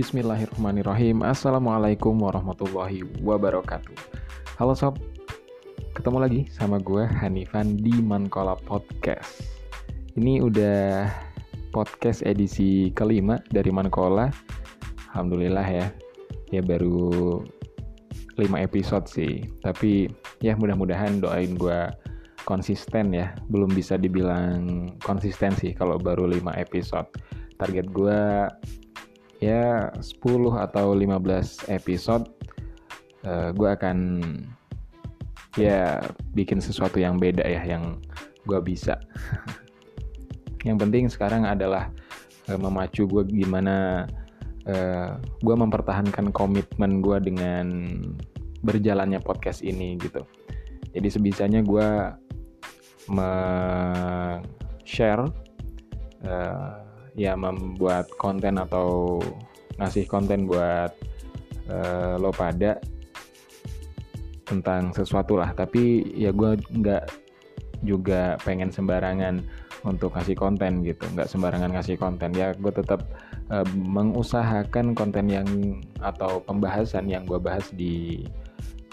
Bismillahirrahmanirrahim. Assalamualaikum warahmatullahi wabarakatuh. Halo sob. Ketemu lagi sama gue Hanifan di Mankola Podcast. Ini udah podcast edisi kelima dari Mankola. Alhamdulillah ya. Ya baru 5 episode sih. Tapi ya mudah-mudahan doain gue konsisten ya. Belum bisa dibilang konsisten sih kalau baru 5 episode. Target gue ya 10 atau 15 episode uh, eh, gue akan ya bikin sesuatu yang beda ya yang gue bisa. Yang penting sekarang adalah uh, memacu gue gimana uh, eh, gue mempertahankan komitmen gue dengan berjalannya podcast ini gitu. Jadi sebisanya gue share uh, ya membuat konten atau ngasih konten buat uh, lo pada tentang sesuatu lah. Tapi ya gue nggak juga pengen sembarangan untuk ngasih konten gitu. Nggak sembarangan ngasih konten. Ya gue tetap uh, mengusahakan konten yang atau pembahasan yang gue bahas di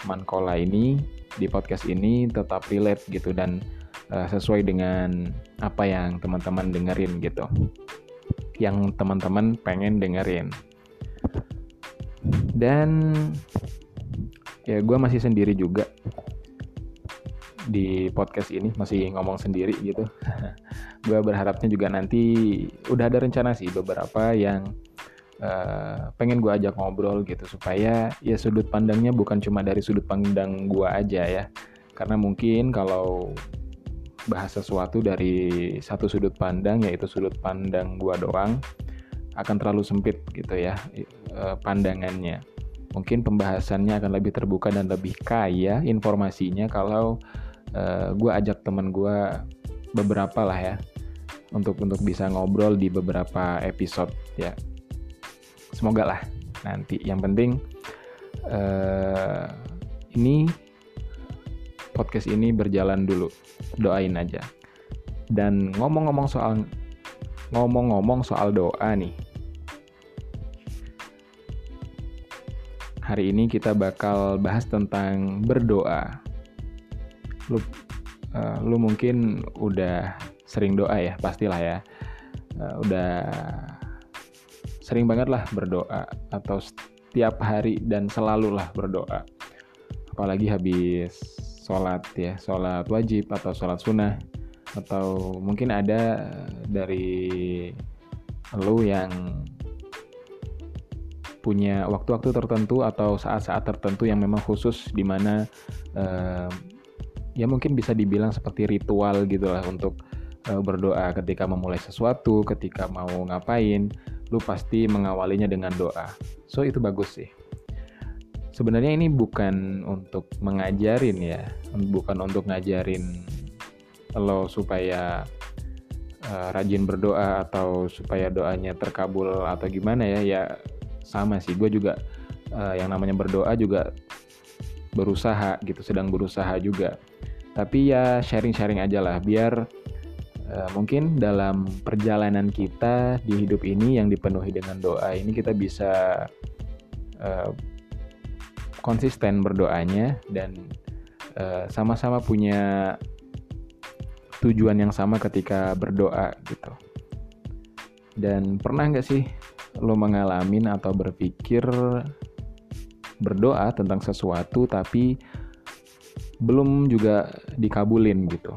Mankola ini di podcast ini tetap relate gitu dan uh, sesuai dengan apa yang teman-teman dengerin gitu yang teman-teman pengen dengerin. Dan ya gue masih sendiri juga di podcast ini masih ngomong sendiri gitu. gue berharapnya juga nanti udah ada rencana sih beberapa yang uh, pengen gue ajak ngobrol gitu supaya ya sudut pandangnya bukan cuma dari sudut pandang gue aja ya. Karena mungkin kalau bahas sesuatu dari satu sudut pandang yaitu sudut pandang gua doang akan terlalu sempit gitu ya e, pandangannya. Mungkin pembahasannya akan lebih terbuka dan lebih kaya informasinya kalau uh, gua ajak teman gua beberapa lah ya untuk untuk bisa ngobrol di beberapa episode ya. Semoga lah nanti. Yang penting uh, ini podcast ini berjalan dulu. Doain aja. Dan ngomong-ngomong soal ngomong-ngomong soal doa nih. Hari ini kita bakal bahas tentang berdoa. Lu uh, lu mungkin udah sering doa ya, pastilah ya. Uh, udah sering banget lah berdoa atau setiap hari dan selalulah berdoa. Apalagi habis sholat ya. Sholat wajib atau sholat sunnah. Atau mungkin ada dari lu yang punya waktu-waktu tertentu atau saat-saat tertentu yang memang khusus di mana uh, ya mungkin bisa dibilang seperti ritual gitulah untuk uh, berdoa. Ketika memulai sesuatu, ketika mau ngapain, lu pasti mengawalinya dengan doa. So itu bagus sih sebenarnya ini bukan untuk mengajarin ya bukan untuk ngajarin lo supaya uh, rajin berdoa atau supaya doanya terkabul atau gimana ya ya sama sih. Gue juga uh, yang namanya berdoa juga berusaha gitu sedang berusaha juga. Tapi ya sharing-sharing aja lah biar uh, mungkin dalam perjalanan kita di hidup ini yang dipenuhi dengan doa ini kita bisa uh, konsisten berdoanya dan uh, sama-sama punya tujuan yang sama ketika berdoa gitu. Dan pernah nggak sih lo mengalamin atau berpikir berdoa tentang sesuatu tapi belum juga dikabulin gitu?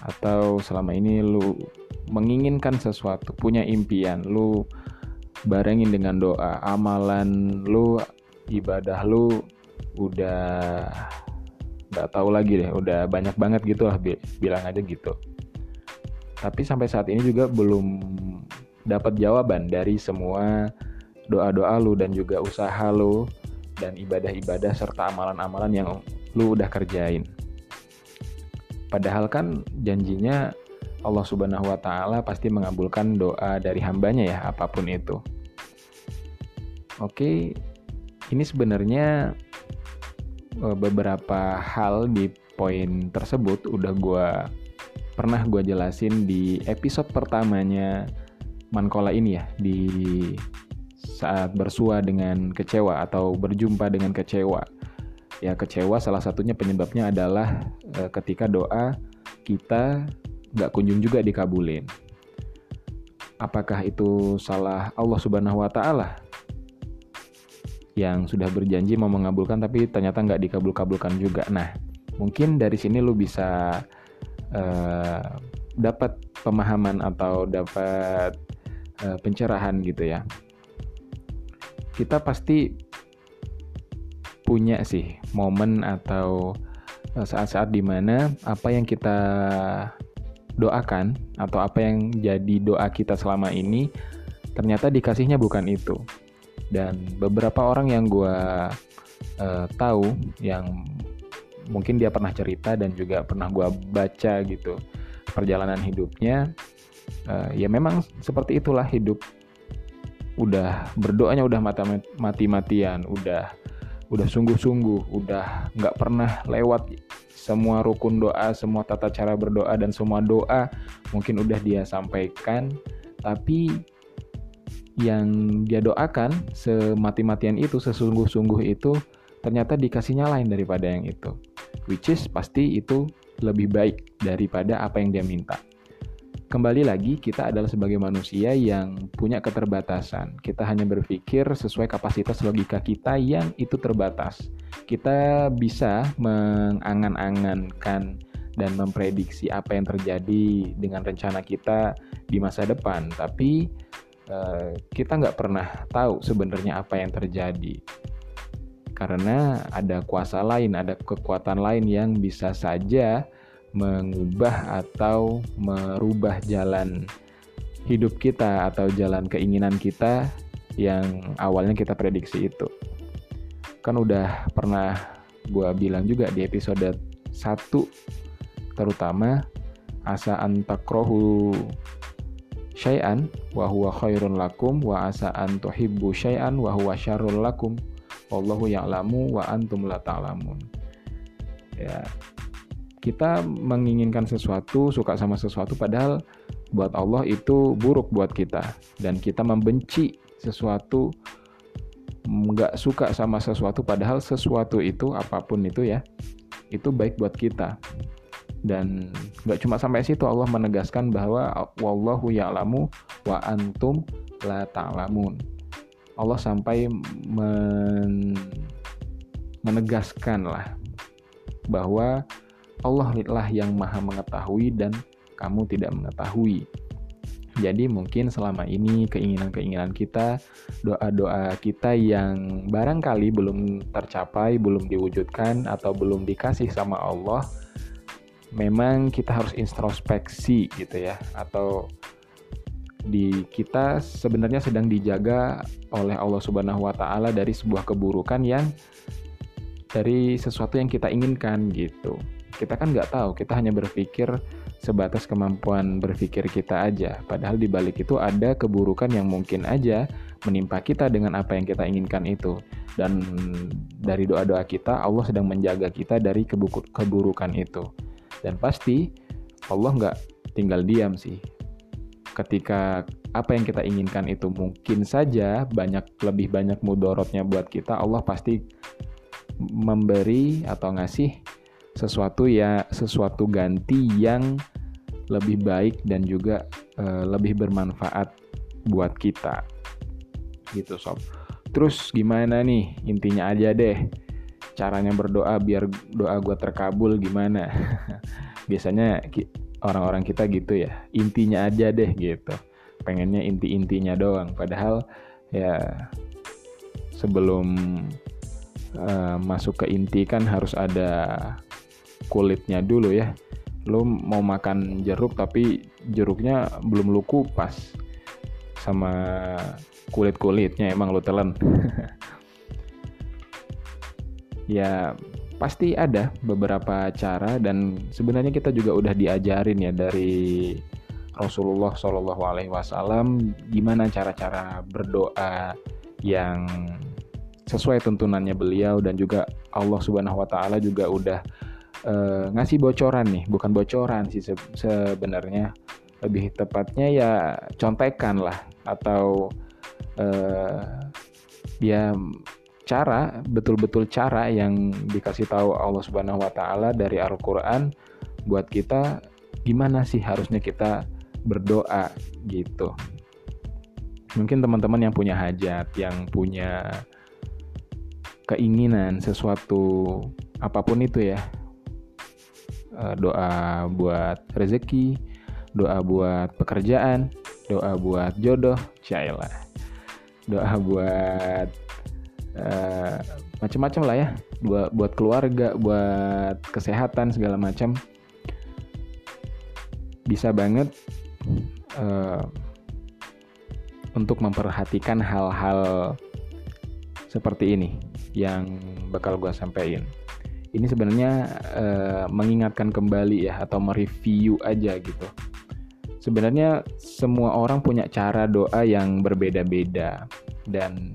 Atau selama ini lo menginginkan sesuatu, punya impian, lo barengin dengan doa, amalan lo ibadah lu udah nggak tahu lagi deh udah banyak banget gitu lah bilang aja gitu. Tapi sampai saat ini juga belum dapat jawaban dari semua doa-doa lu dan juga usaha lu dan ibadah-ibadah serta amalan-amalan yang lu udah kerjain. Padahal kan janjinya Allah Subhanahu wa taala pasti mengabulkan doa dari hambanya ya apa pun itu. Oke, ini sebenarnya uh, beberapa hal di poin tersebut udah gue pernah gue jelasin di episode pertamanya Mankola ini ya di saat bersua dengan kecewa atau berjumpa dengan kecewa. Ya kecewa salah satunya penyebabnya adalah e, ketika doa kita nggak kunjung juga dikabulin. Apakah itu salah Allah Subhanahu Wa Taala yang sudah berjanji mau mengabulkan tapi ternyata nggak dikabul-kabulkan juga. Nah mungkin dari sini lu bisa uh, dapat pemahaman atau dapat uh, pencerahan gitu ya. Kita pasti punya sih momen atau eh, saat-saat di mana apa yang kita doakan atau apa yang jadi doa kita selama ini ternyata dikasihnya bukan itu. Dan beberapa orang yang gue uh, tahu yang mungkin dia pernah cerita dan juga pernah gue baca gitu perjalanan hidupnya uh, ya memang seperti itulah hidup. Udah berdoanya udah mati-matian udah udah sungguh-sungguh udah nggak pernah lewat semua rukun doa semua tata cara berdoa dan semua doa mungkin udah dia sampaikan. Tapi yang dia doakan semati-matian itu sesungguh-sungguh itu ternyata dikasihnya lain daripada yang itu which is pasti itu lebih baik daripada apa yang dia minta. Kembali lagi, kita adalah sebagai manusia yang punya keterbatasan. Kita hanya berpikir sesuai kapasitas logika kita yang itu terbatas. Kita bisa mengangan-angankan dan memprediksi apa yang terjadi dengan rencana kita di masa depan, tapi uh, kita nggak pernah tahu sebenarnya apa yang terjadi karena ada kuasa lain, ada kekuatan lain yang bisa saja mengubah atau merubah jalan hidup kita atau jalan keinginan kita yang awalnya kita prediksi itu. Kan udah pernah gue bilang juga di episode 1 terutama asa antakrohu syai'an wa huwa khairun lakum wa asa an tuhibbu syai'an wa huwa syarrul lakum Allahu ya'lamu wa antum la ta'lamun. Ya. Kita menginginkan sesuatu, suka sama sesuatu padahal buat Allah itu buruk buat kita dan kita membenci sesuatu nggak suka sama sesuatu padahal sesuatu itu apa pun itu ya itu baik buat kita dan nggak cuma sampai situ Allah menegaskan bahwa wallahu ya'lamu wa antum la ta'lamun Allah sampai men menegaskan lah bahwa Allah lah yang maha mengetahui dan kamu tidak mengetahui. Jadi mungkin selama ini keinginan-keinginan kita, doa-doa kita yang barangkali belum tercapai, belum diwujudkan atau belum dikasih sama Allah, memang kita harus introspeksi gitu ya atau di kita sebenarnya sedang dijaga oleh Allah Subhanahu wa taala dari sebuah keburukan yang dari sesuatu yang kita inginkan gitu. Kita kan nggak tahu, kita hanya berpikir sebatas kemampuan berpikir kita aja. Padahal di balik itu ada keburukan yang mungkin aja menimpa kita dengan apa yang kita inginkan itu. Dan dari doa-doa kita, Allah sedang menjaga kita dari keburukan itu. Dan pasti Allah nggak tinggal diam sih. Ketika apa yang kita inginkan itu mungkin saja banyak lebih banyak mudorotnya buat kita Allah pasti memberi atau ngasih sesuatu ya sesuatu ganti yang lebih baik dan juga e, lebih bermanfaat buat kita. Gitu sob. Terus gimana nih? Intinya aja deh caranya berdoa biar doa gue terkabul gimana? Biasanya orang-orang kita gitu ya intinya aja deh gitu. Pengennya inti-intinya doang. Padahal ya sebelum uh, masuk ke inti kan harus ada kulitnya dulu ya. Lo mau makan jeruk tapi jeruknya belum lu kupas sama kulit-kulitnya emang lo telan ya pasti ada beberapa cara dan sebenarnya kita juga udah diajarin ya dari Rasulullah Shallallahu Alaihi Wasallam gimana cara-cara berdoa yang sesuai tuntunannya beliau dan juga Allah Subhanahu Wa Taala juga udah uh, ngasih bocoran nih bukan bocoran sih se sebenarnya. Lebih tepatnya ya contekan lah atau uh, ya cara betul-betul cara yang dikasih tahu Allah Subhanahu wa taala dari Al-Qur'an buat kita gimana sih harusnya kita berdoa gitu. Mungkin teman-teman yang punya hajat, yang punya keinginan sesuatu apa pun itu ya. Eh, doa buat rezeki, doa buat pekerjaan, doa buat jodoh, cailah. Doa buat uh, macam-macam lah ya, buat buat keluarga, buat kesehatan segala macam. Bisa banget uh, untuk memperhatikan hal-hal seperti ini yang bakal gue sampaikan. Ini sebenarnya uh, mengingatkan kembali ya atau mereview aja gitu sebenarnya semua orang punya cara doa yang berbeda-beda dan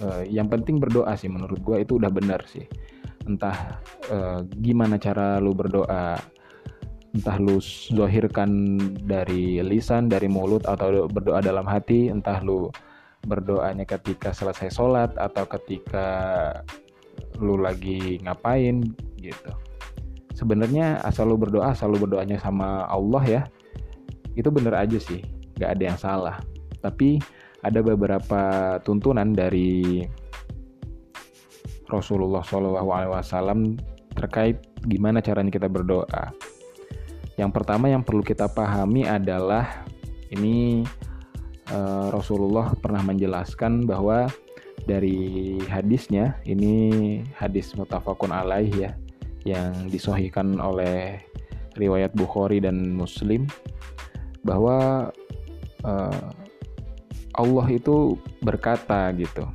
uh, yang penting berdoa sih menurut gue itu udah benar sih. Entah uh, gimana cara lu berdoa. Entah lu zohirkan dari lisan dari mulut atau berdoa dalam hati. Entah lu berdoanya ketika selesai sholat atau ketika lu lagi ngapain gitu. Sebenarnya asal lu berdoa asal lu berdoanya sama Allah ya itu bener aja sih. Nggak ada yang salah. Tapi ada beberapa tuntunan dari Rasulullah SAW terkait gimana caranya kita berdoa. Yang pertama yang perlu kita pahami adalah ini uh, Rasulullah pernah menjelaskan bahwa dari hadisnya ini hadis mutafakun alaih ya yang disohikan oleh riwayat Bukhari dan Muslim bahwa uh, Allah itu berkata gitu.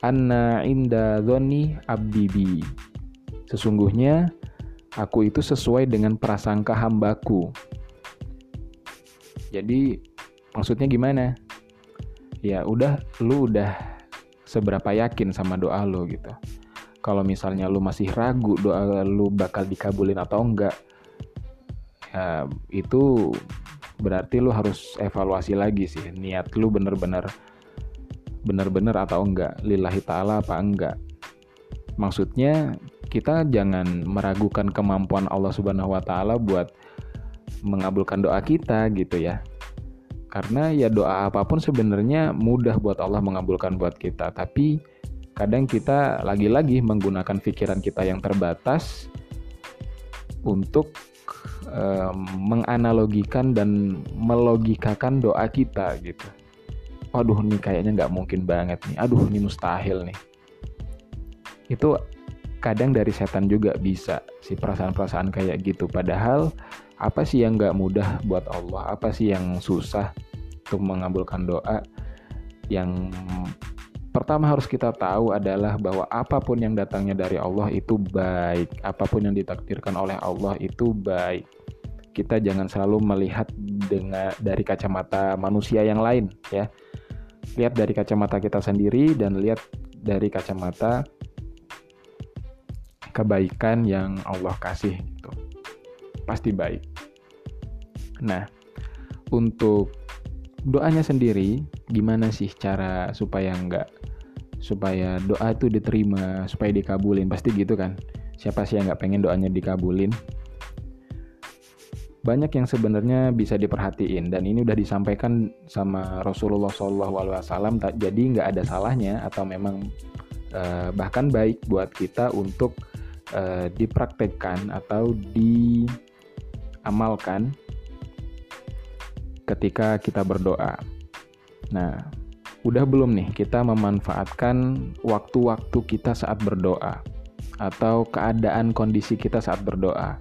Anna inda dhoni abdibi. Sesungguhnya aku itu sesuai dengan prasangka hambaku. Jadi maksudnya gimana? Ya udah lu udah seberapa yakin sama doa lu gitu. Kalau misalnya lu masih ragu doa lu bakal dikabulin atau enggak, ya, itu berarti lu harus evaluasi lagi sih niat lu bener-bener bener-bener atau enggak lillahi ta'ala apa enggak. Maksudnya kita jangan meragukan kemampuan Allah subhanahu wa ta'ala buat mengabulkan doa kita gitu ya. Karena ya doa apa pun sebenarnya mudah buat Allah mengabulkan buat kita. Tapi kadang kita lagi-lagi menggunakan pikiran kita yang terbatas untuk um, menganalogikan dan melogikakan doa kita gitu. Waduh nih kayaknya nggak mungkin banget nih. Aduh ini mustahil nih. Itu kadang dari setan juga bisa si perasaan-perasaan kayak gitu. Padahal apa sih yang nggak mudah buat Allah? Apa sih yang susah untuk mengabulkan doa? Yang pertama harus kita tahu adalah bahwa apa pun yang datangnya dari Allah itu baik, apa pun yang ditakdirkan oleh Allah itu baik. Kita jangan selalu melihat dengan dari kacamata manusia yang lain ya. Lihat dari kacamata kita sendiri dan lihat dari kacamata kebaikan yang Allah kasih gitu. Pasti baik. Nah, untuk doanya sendiri gimana sih cara supaya nggak supaya doa itu diterima supaya dikabulin? Pasti gitu kan? Siapa sih yang nggak pengen doanya dikabulin? Banyak yang sebenarnya bisa diperhatiin dan ini udah disampaikan sama Rasulullah SAW jadi nggak ada salahnya atau memang eh, bahkan baik buat kita untuk eh, dipraktekkan atau diamalkan ketika kita berdoa. Nah, udah belum nih kita memanfaatkan waktu-waktu kita saat berdoa atau keadaan kondisi kita saat berdoa.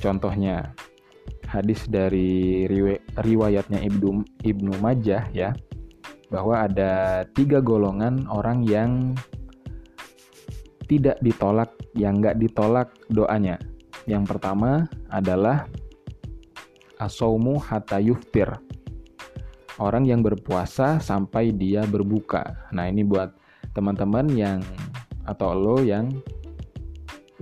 Contohnya, hadis dari riwayatnya Ibnu Ibnu Majah ya, bahwa ada tiga golongan orang yang tidak ditolak, yang nggak ditolak doanya. Yang pertama adalah asaumu hatta yuftir. Orang yang berpuasa sampai dia berbuka. Nah, ini buat teman-teman yang atau lo yang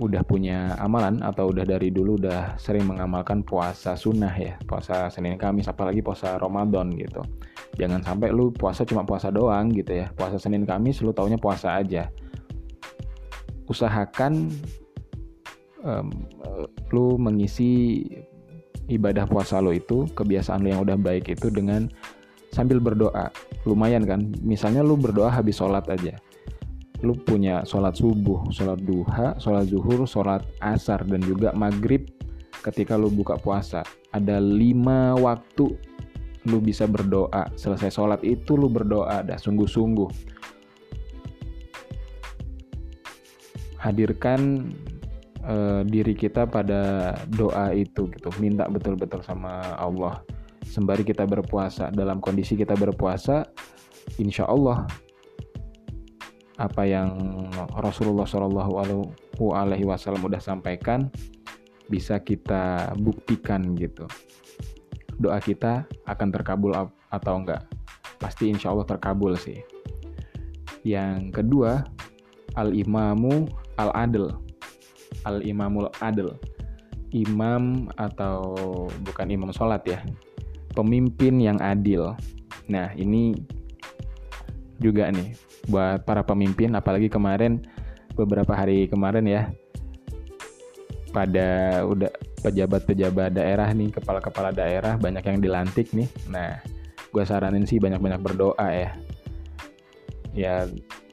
udah punya amalan atau udah dari dulu udah sering mengamalkan puasa sunnah ya puasa Senin Kamis apalagi puasa Ramadan gitu jangan sampai lu puasa cuma puasa doang gitu ya puasa Senin Kamis lu taunya puasa aja usahakan um, lu mengisi ibadah puasa lo itu kebiasaan lo yang udah baik itu dengan sambil berdoa lumayan kan misalnya lu berdoa habis sholat aja lu punya sholat subuh, sholat duha, sholat zuhur, sholat asar, dan juga maghrib ketika lu buka puasa. Ada lima waktu lu bisa berdoa. Selesai sholat itu lu berdoa, dah sungguh-sungguh. Hadirkan uh, diri kita pada doa itu gitu. Minta betul-betul sama Allah. Sembari kita berpuasa, dalam kondisi kita berpuasa, insya Allah apa yang Rasulullah Shallallahu Alaihi Wasallam udah sampaikan bisa kita buktikan gitu. Doa kita akan terkabul atau enggak? Pasti insya Allah terkabul sih. Yang kedua, al-imamu al-adil. Al-imamul adil. Imam atau bukan imam sholat ya. Pemimpin yang adil. Nah ini juga nih buat para pemimpin apalagi kemarin beberapa hari kemarin ya pada udah pejabat-pejabat daerah nih kepala-kepala daerah banyak yang dilantik nih nah gue saranin sih banyak-banyak berdoa ya ya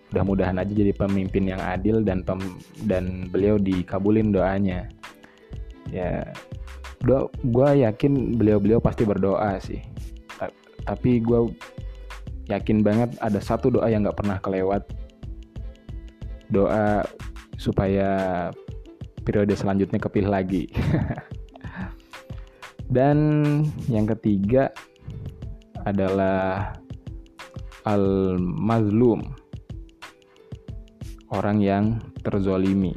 mudah-mudahan aja jadi pemimpin yang adil dan pem, dan beliau dikabulin doanya. Ya doa gue yakin beliau-beliau pasti berdoa sih. Tapi gue yakin banget ada satu doa yang gak pernah kelewat. Doa supaya periode selanjutnya kepilih lagi. Dan yang ketiga adalah al-mazlum orang yang terzolimi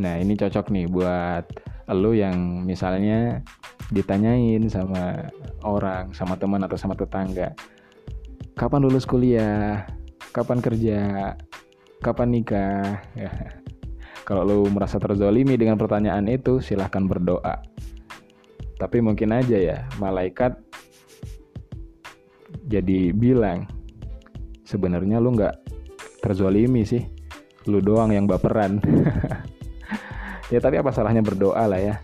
nah ini cocok nih buat lo yang misalnya ditanyain sama orang sama teman atau sama tetangga kapan lulus kuliah, kapan kerja, kapan nikah. Ya. Kalau lo merasa terzolimi dengan pertanyaan itu, silahkan berdoa. Tapi mungkin aja ya, malaikat jadi bilang, sebenarnya lo nggak terzolimi sih, lo doang yang baperan. ya tapi apa salahnya berdoa lah ya.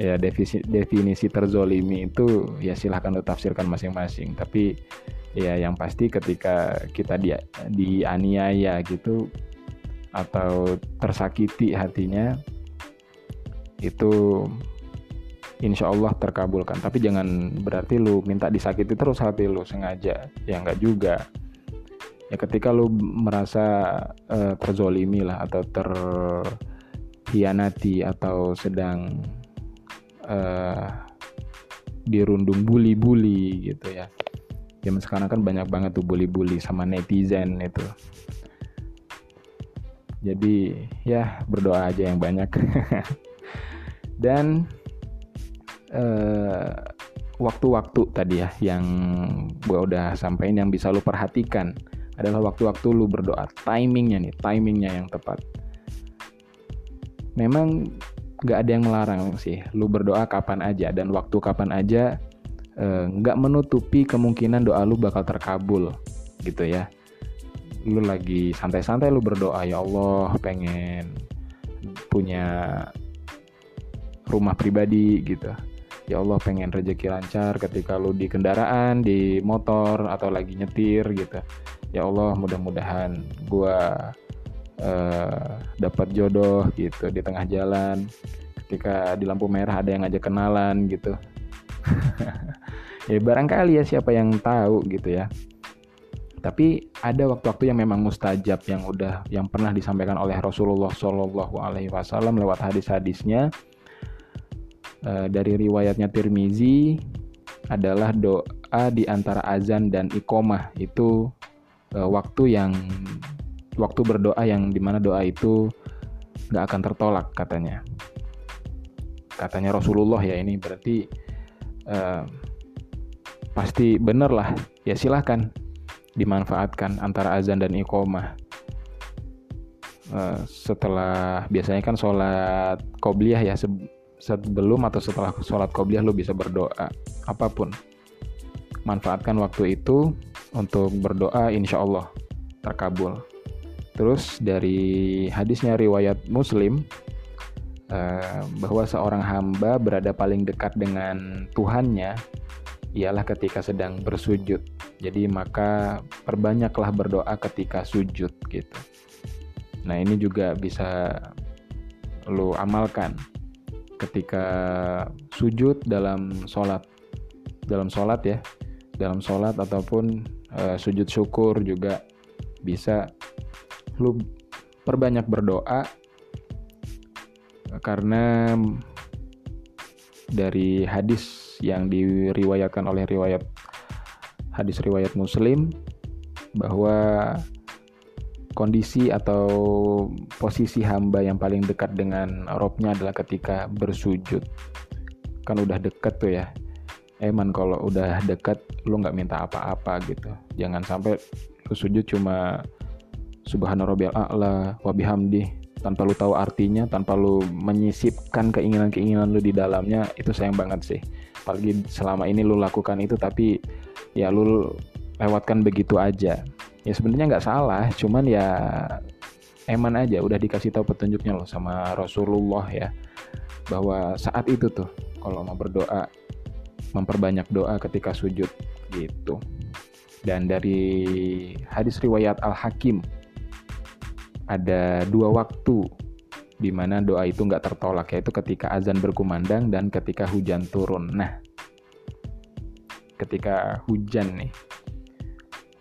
Ya definisi, definisi terzolimi itu ya silahkan lo tafsirkan masing-masing. Tapi ya yang pasti ketika kita di dianiaya gitu atau tersakiti hatinya itu insya Allah terkabulkan tapi jangan berarti lu minta disakiti terus hati lu sengaja ya enggak juga ya ketika lu merasa uh, terzolimi lah atau terhianati atau sedang uh, dirundung bully-bully gitu ya. Zaman sekarang kan banyak banget tuh bully-bully sama netizen itu. Jadi ya berdoa aja yang banyak. Dan uh, waktu-waktu tadi ya yang gue udah sampaikan yang bisa lu perhatikan adalah waktu-waktu lu berdoa. Timingnya nih timingnya yang tepat. Memang gak ada yang melarang sih lu berdoa kapan aja dan waktu kapan aja Eh, nggak uh, menutupi kemungkinan doa lu bakal terkabul gitu ya. Lu lagi santai-santai lu berdoa ya Allah pengen punya rumah pribadi gitu ya Allah pengen rezeki lancar ketika lu di kendaraan di motor atau lagi nyetir gitu. Ya Allah mudah-mudahan gua uh, dapat jodoh gitu di tengah jalan. Ketika di lampu merah ada yang ngajak kenalan gitu. Ya barangkali ya siapa yang tahu gitu ya. Tapi ada waktu-waktu yang memang mustajab yang udah yang pernah disampaikan oleh Rasulullah Shallallahu Alaihi Wasallam lewat hadis-hadisnya e, dari riwayatnya Tirmizi adalah doa di antara azan dan ikomah itu e, waktu yang waktu berdoa yang di mana doa itu nggak akan tertolak katanya. Katanya Rasulullah ya ini berarti uh, pasti bener lah. Ya silahkan dimanfaatkan antara azan dan iqomah uh, setelah biasanya kan sholat qobliyah ya sebelum atau setelah sholat qobliyah lu bisa berdoa. Apa pun. Manfaatkan waktu itu untuk berdoa insya Allah terkabul. Terus dari hadisnya riwayat muslim uh, bahwa seorang hamba berada paling dekat dengan Tuhannya ialah ketika sedang bersujud. Jadi maka perbanyaklah berdoa ketika sujud gitu. Nah, ini juga bisa lo amalkan ketika sujud dalam sholat. Dalam sholat ya, dalam sholat ataupun uh, sujud syukur juga bisa lu perbanyak berdoa karena dari hadis yang diriwayatkan oleh riwayat hadis riwayat Muslim bahwa kondisi atau posisi hamba yang paling dekat dengan robnya adalah ketika bersujud. Kan udah deket tuh ya. Eman kalau udah deket lu nggak minta apa-apa gitu. Jangan sampai lu sujud cuma subhana rabbiyal a'la wa bihamdi tanpa lu tahu artinya tanpa lu menyisipkan keinginan-keinginan lu di dalamnya itu sayang banget sih. Apalagi selama ini lu lakukan itu tapi ya lu lewatkan begitu aja ya sebenarnya nggak salah cuman ya eman aja udah dikasih tahu petunjuknya loh sama Rasulullah ya bahwa saat itu tuh kalau mau berdoa memperbanyak doa ketika sujud gitu dan dari hadis riwayat Al Hakim ada dua waktu di mana doa itu nggak tertolak yaitu ketika azan berkumandang dan ketika hujan turun. Nah, ketika hujan nih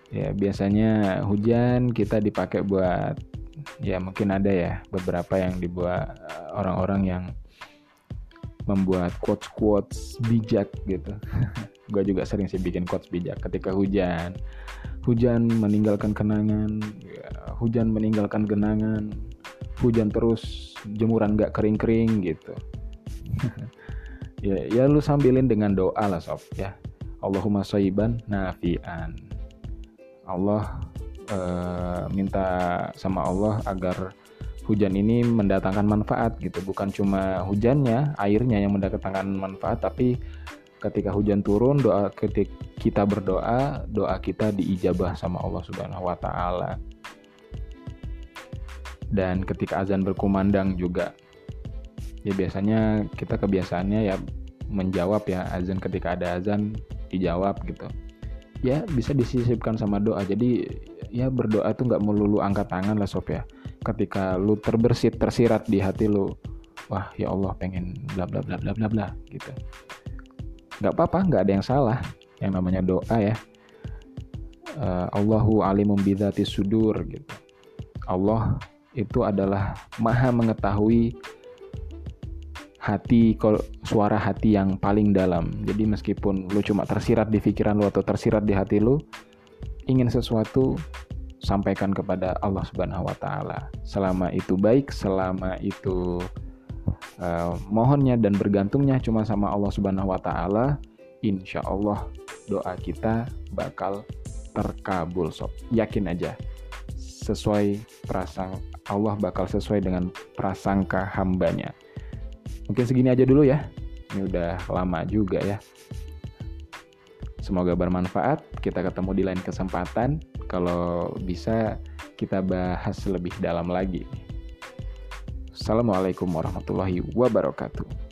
ya biasanya hujan kita dipakai buat ya mungkin ada ya beberapa yang dibuat eh, orang-orang yang membuat quotes-quotes bijak gitu. gue juga sering sih bikin quotes bijak ketika hujan. Hujan meninggalkan kenangan, ya, hujan meninggalkan genangan, hujan terus jemuran gak kering-kering gitu. ya, ya lu sambilin dengan doa lah sob ya. Allahumma soiban nafian. Allah uh, minta sama Allah agar hujan ini mendatangkan manfaat gitu. Bukan cuma hujannya airnya yang mendatangkan manfaat tapi ketika hujan turun doa ketika kita berdoa doa kita diijabah sama Allah Subhanahu wa taala. Dan ketika azan berkumandang juga ya biasanya kita kebiasaannya ya menjawab ya azan ketika ada azan dijawab gitu ya bisa disisipkan sama doa. Jadi ya berdoa tuh nggak melulu angkat tangan lah sob ya. Ketika lu terbersit tersirat di hati lu wah ya Allah pengen bla bla bla bla bla bla gitu. Nggak apa-apa nggak ada yang salah. Yang namanya doa ya. Uh, Allahu alimum bidzati sudur gitu. Allah itu adalah maha mengetahui hati suara hati yang paling dalam. Jadi meskipun lu cuma tersirat di pikiran lu atau tersirat di hati lu, ingin sesuatu sampaikan kepada Allah Subhanahu wa taala. Selama itu baik, selama itu uh, mohonnya dan bergantungnya cuma sama Allah Subhanahu wa taala, insya Allah doa kita bakal terkabul sob. Yakin aja. Sesuai prasang Allah bakal sesuai dengan prasangka hambanya. Mungkin segini aja dulu ya. Ini udah lama juga ya. Semoga bermanfaat. Kita ketemu di lain kesempatan. Kalau bisa kita bahas lebih dalam lagi. Assalamualaikum warahmatullahi wabarakatuh.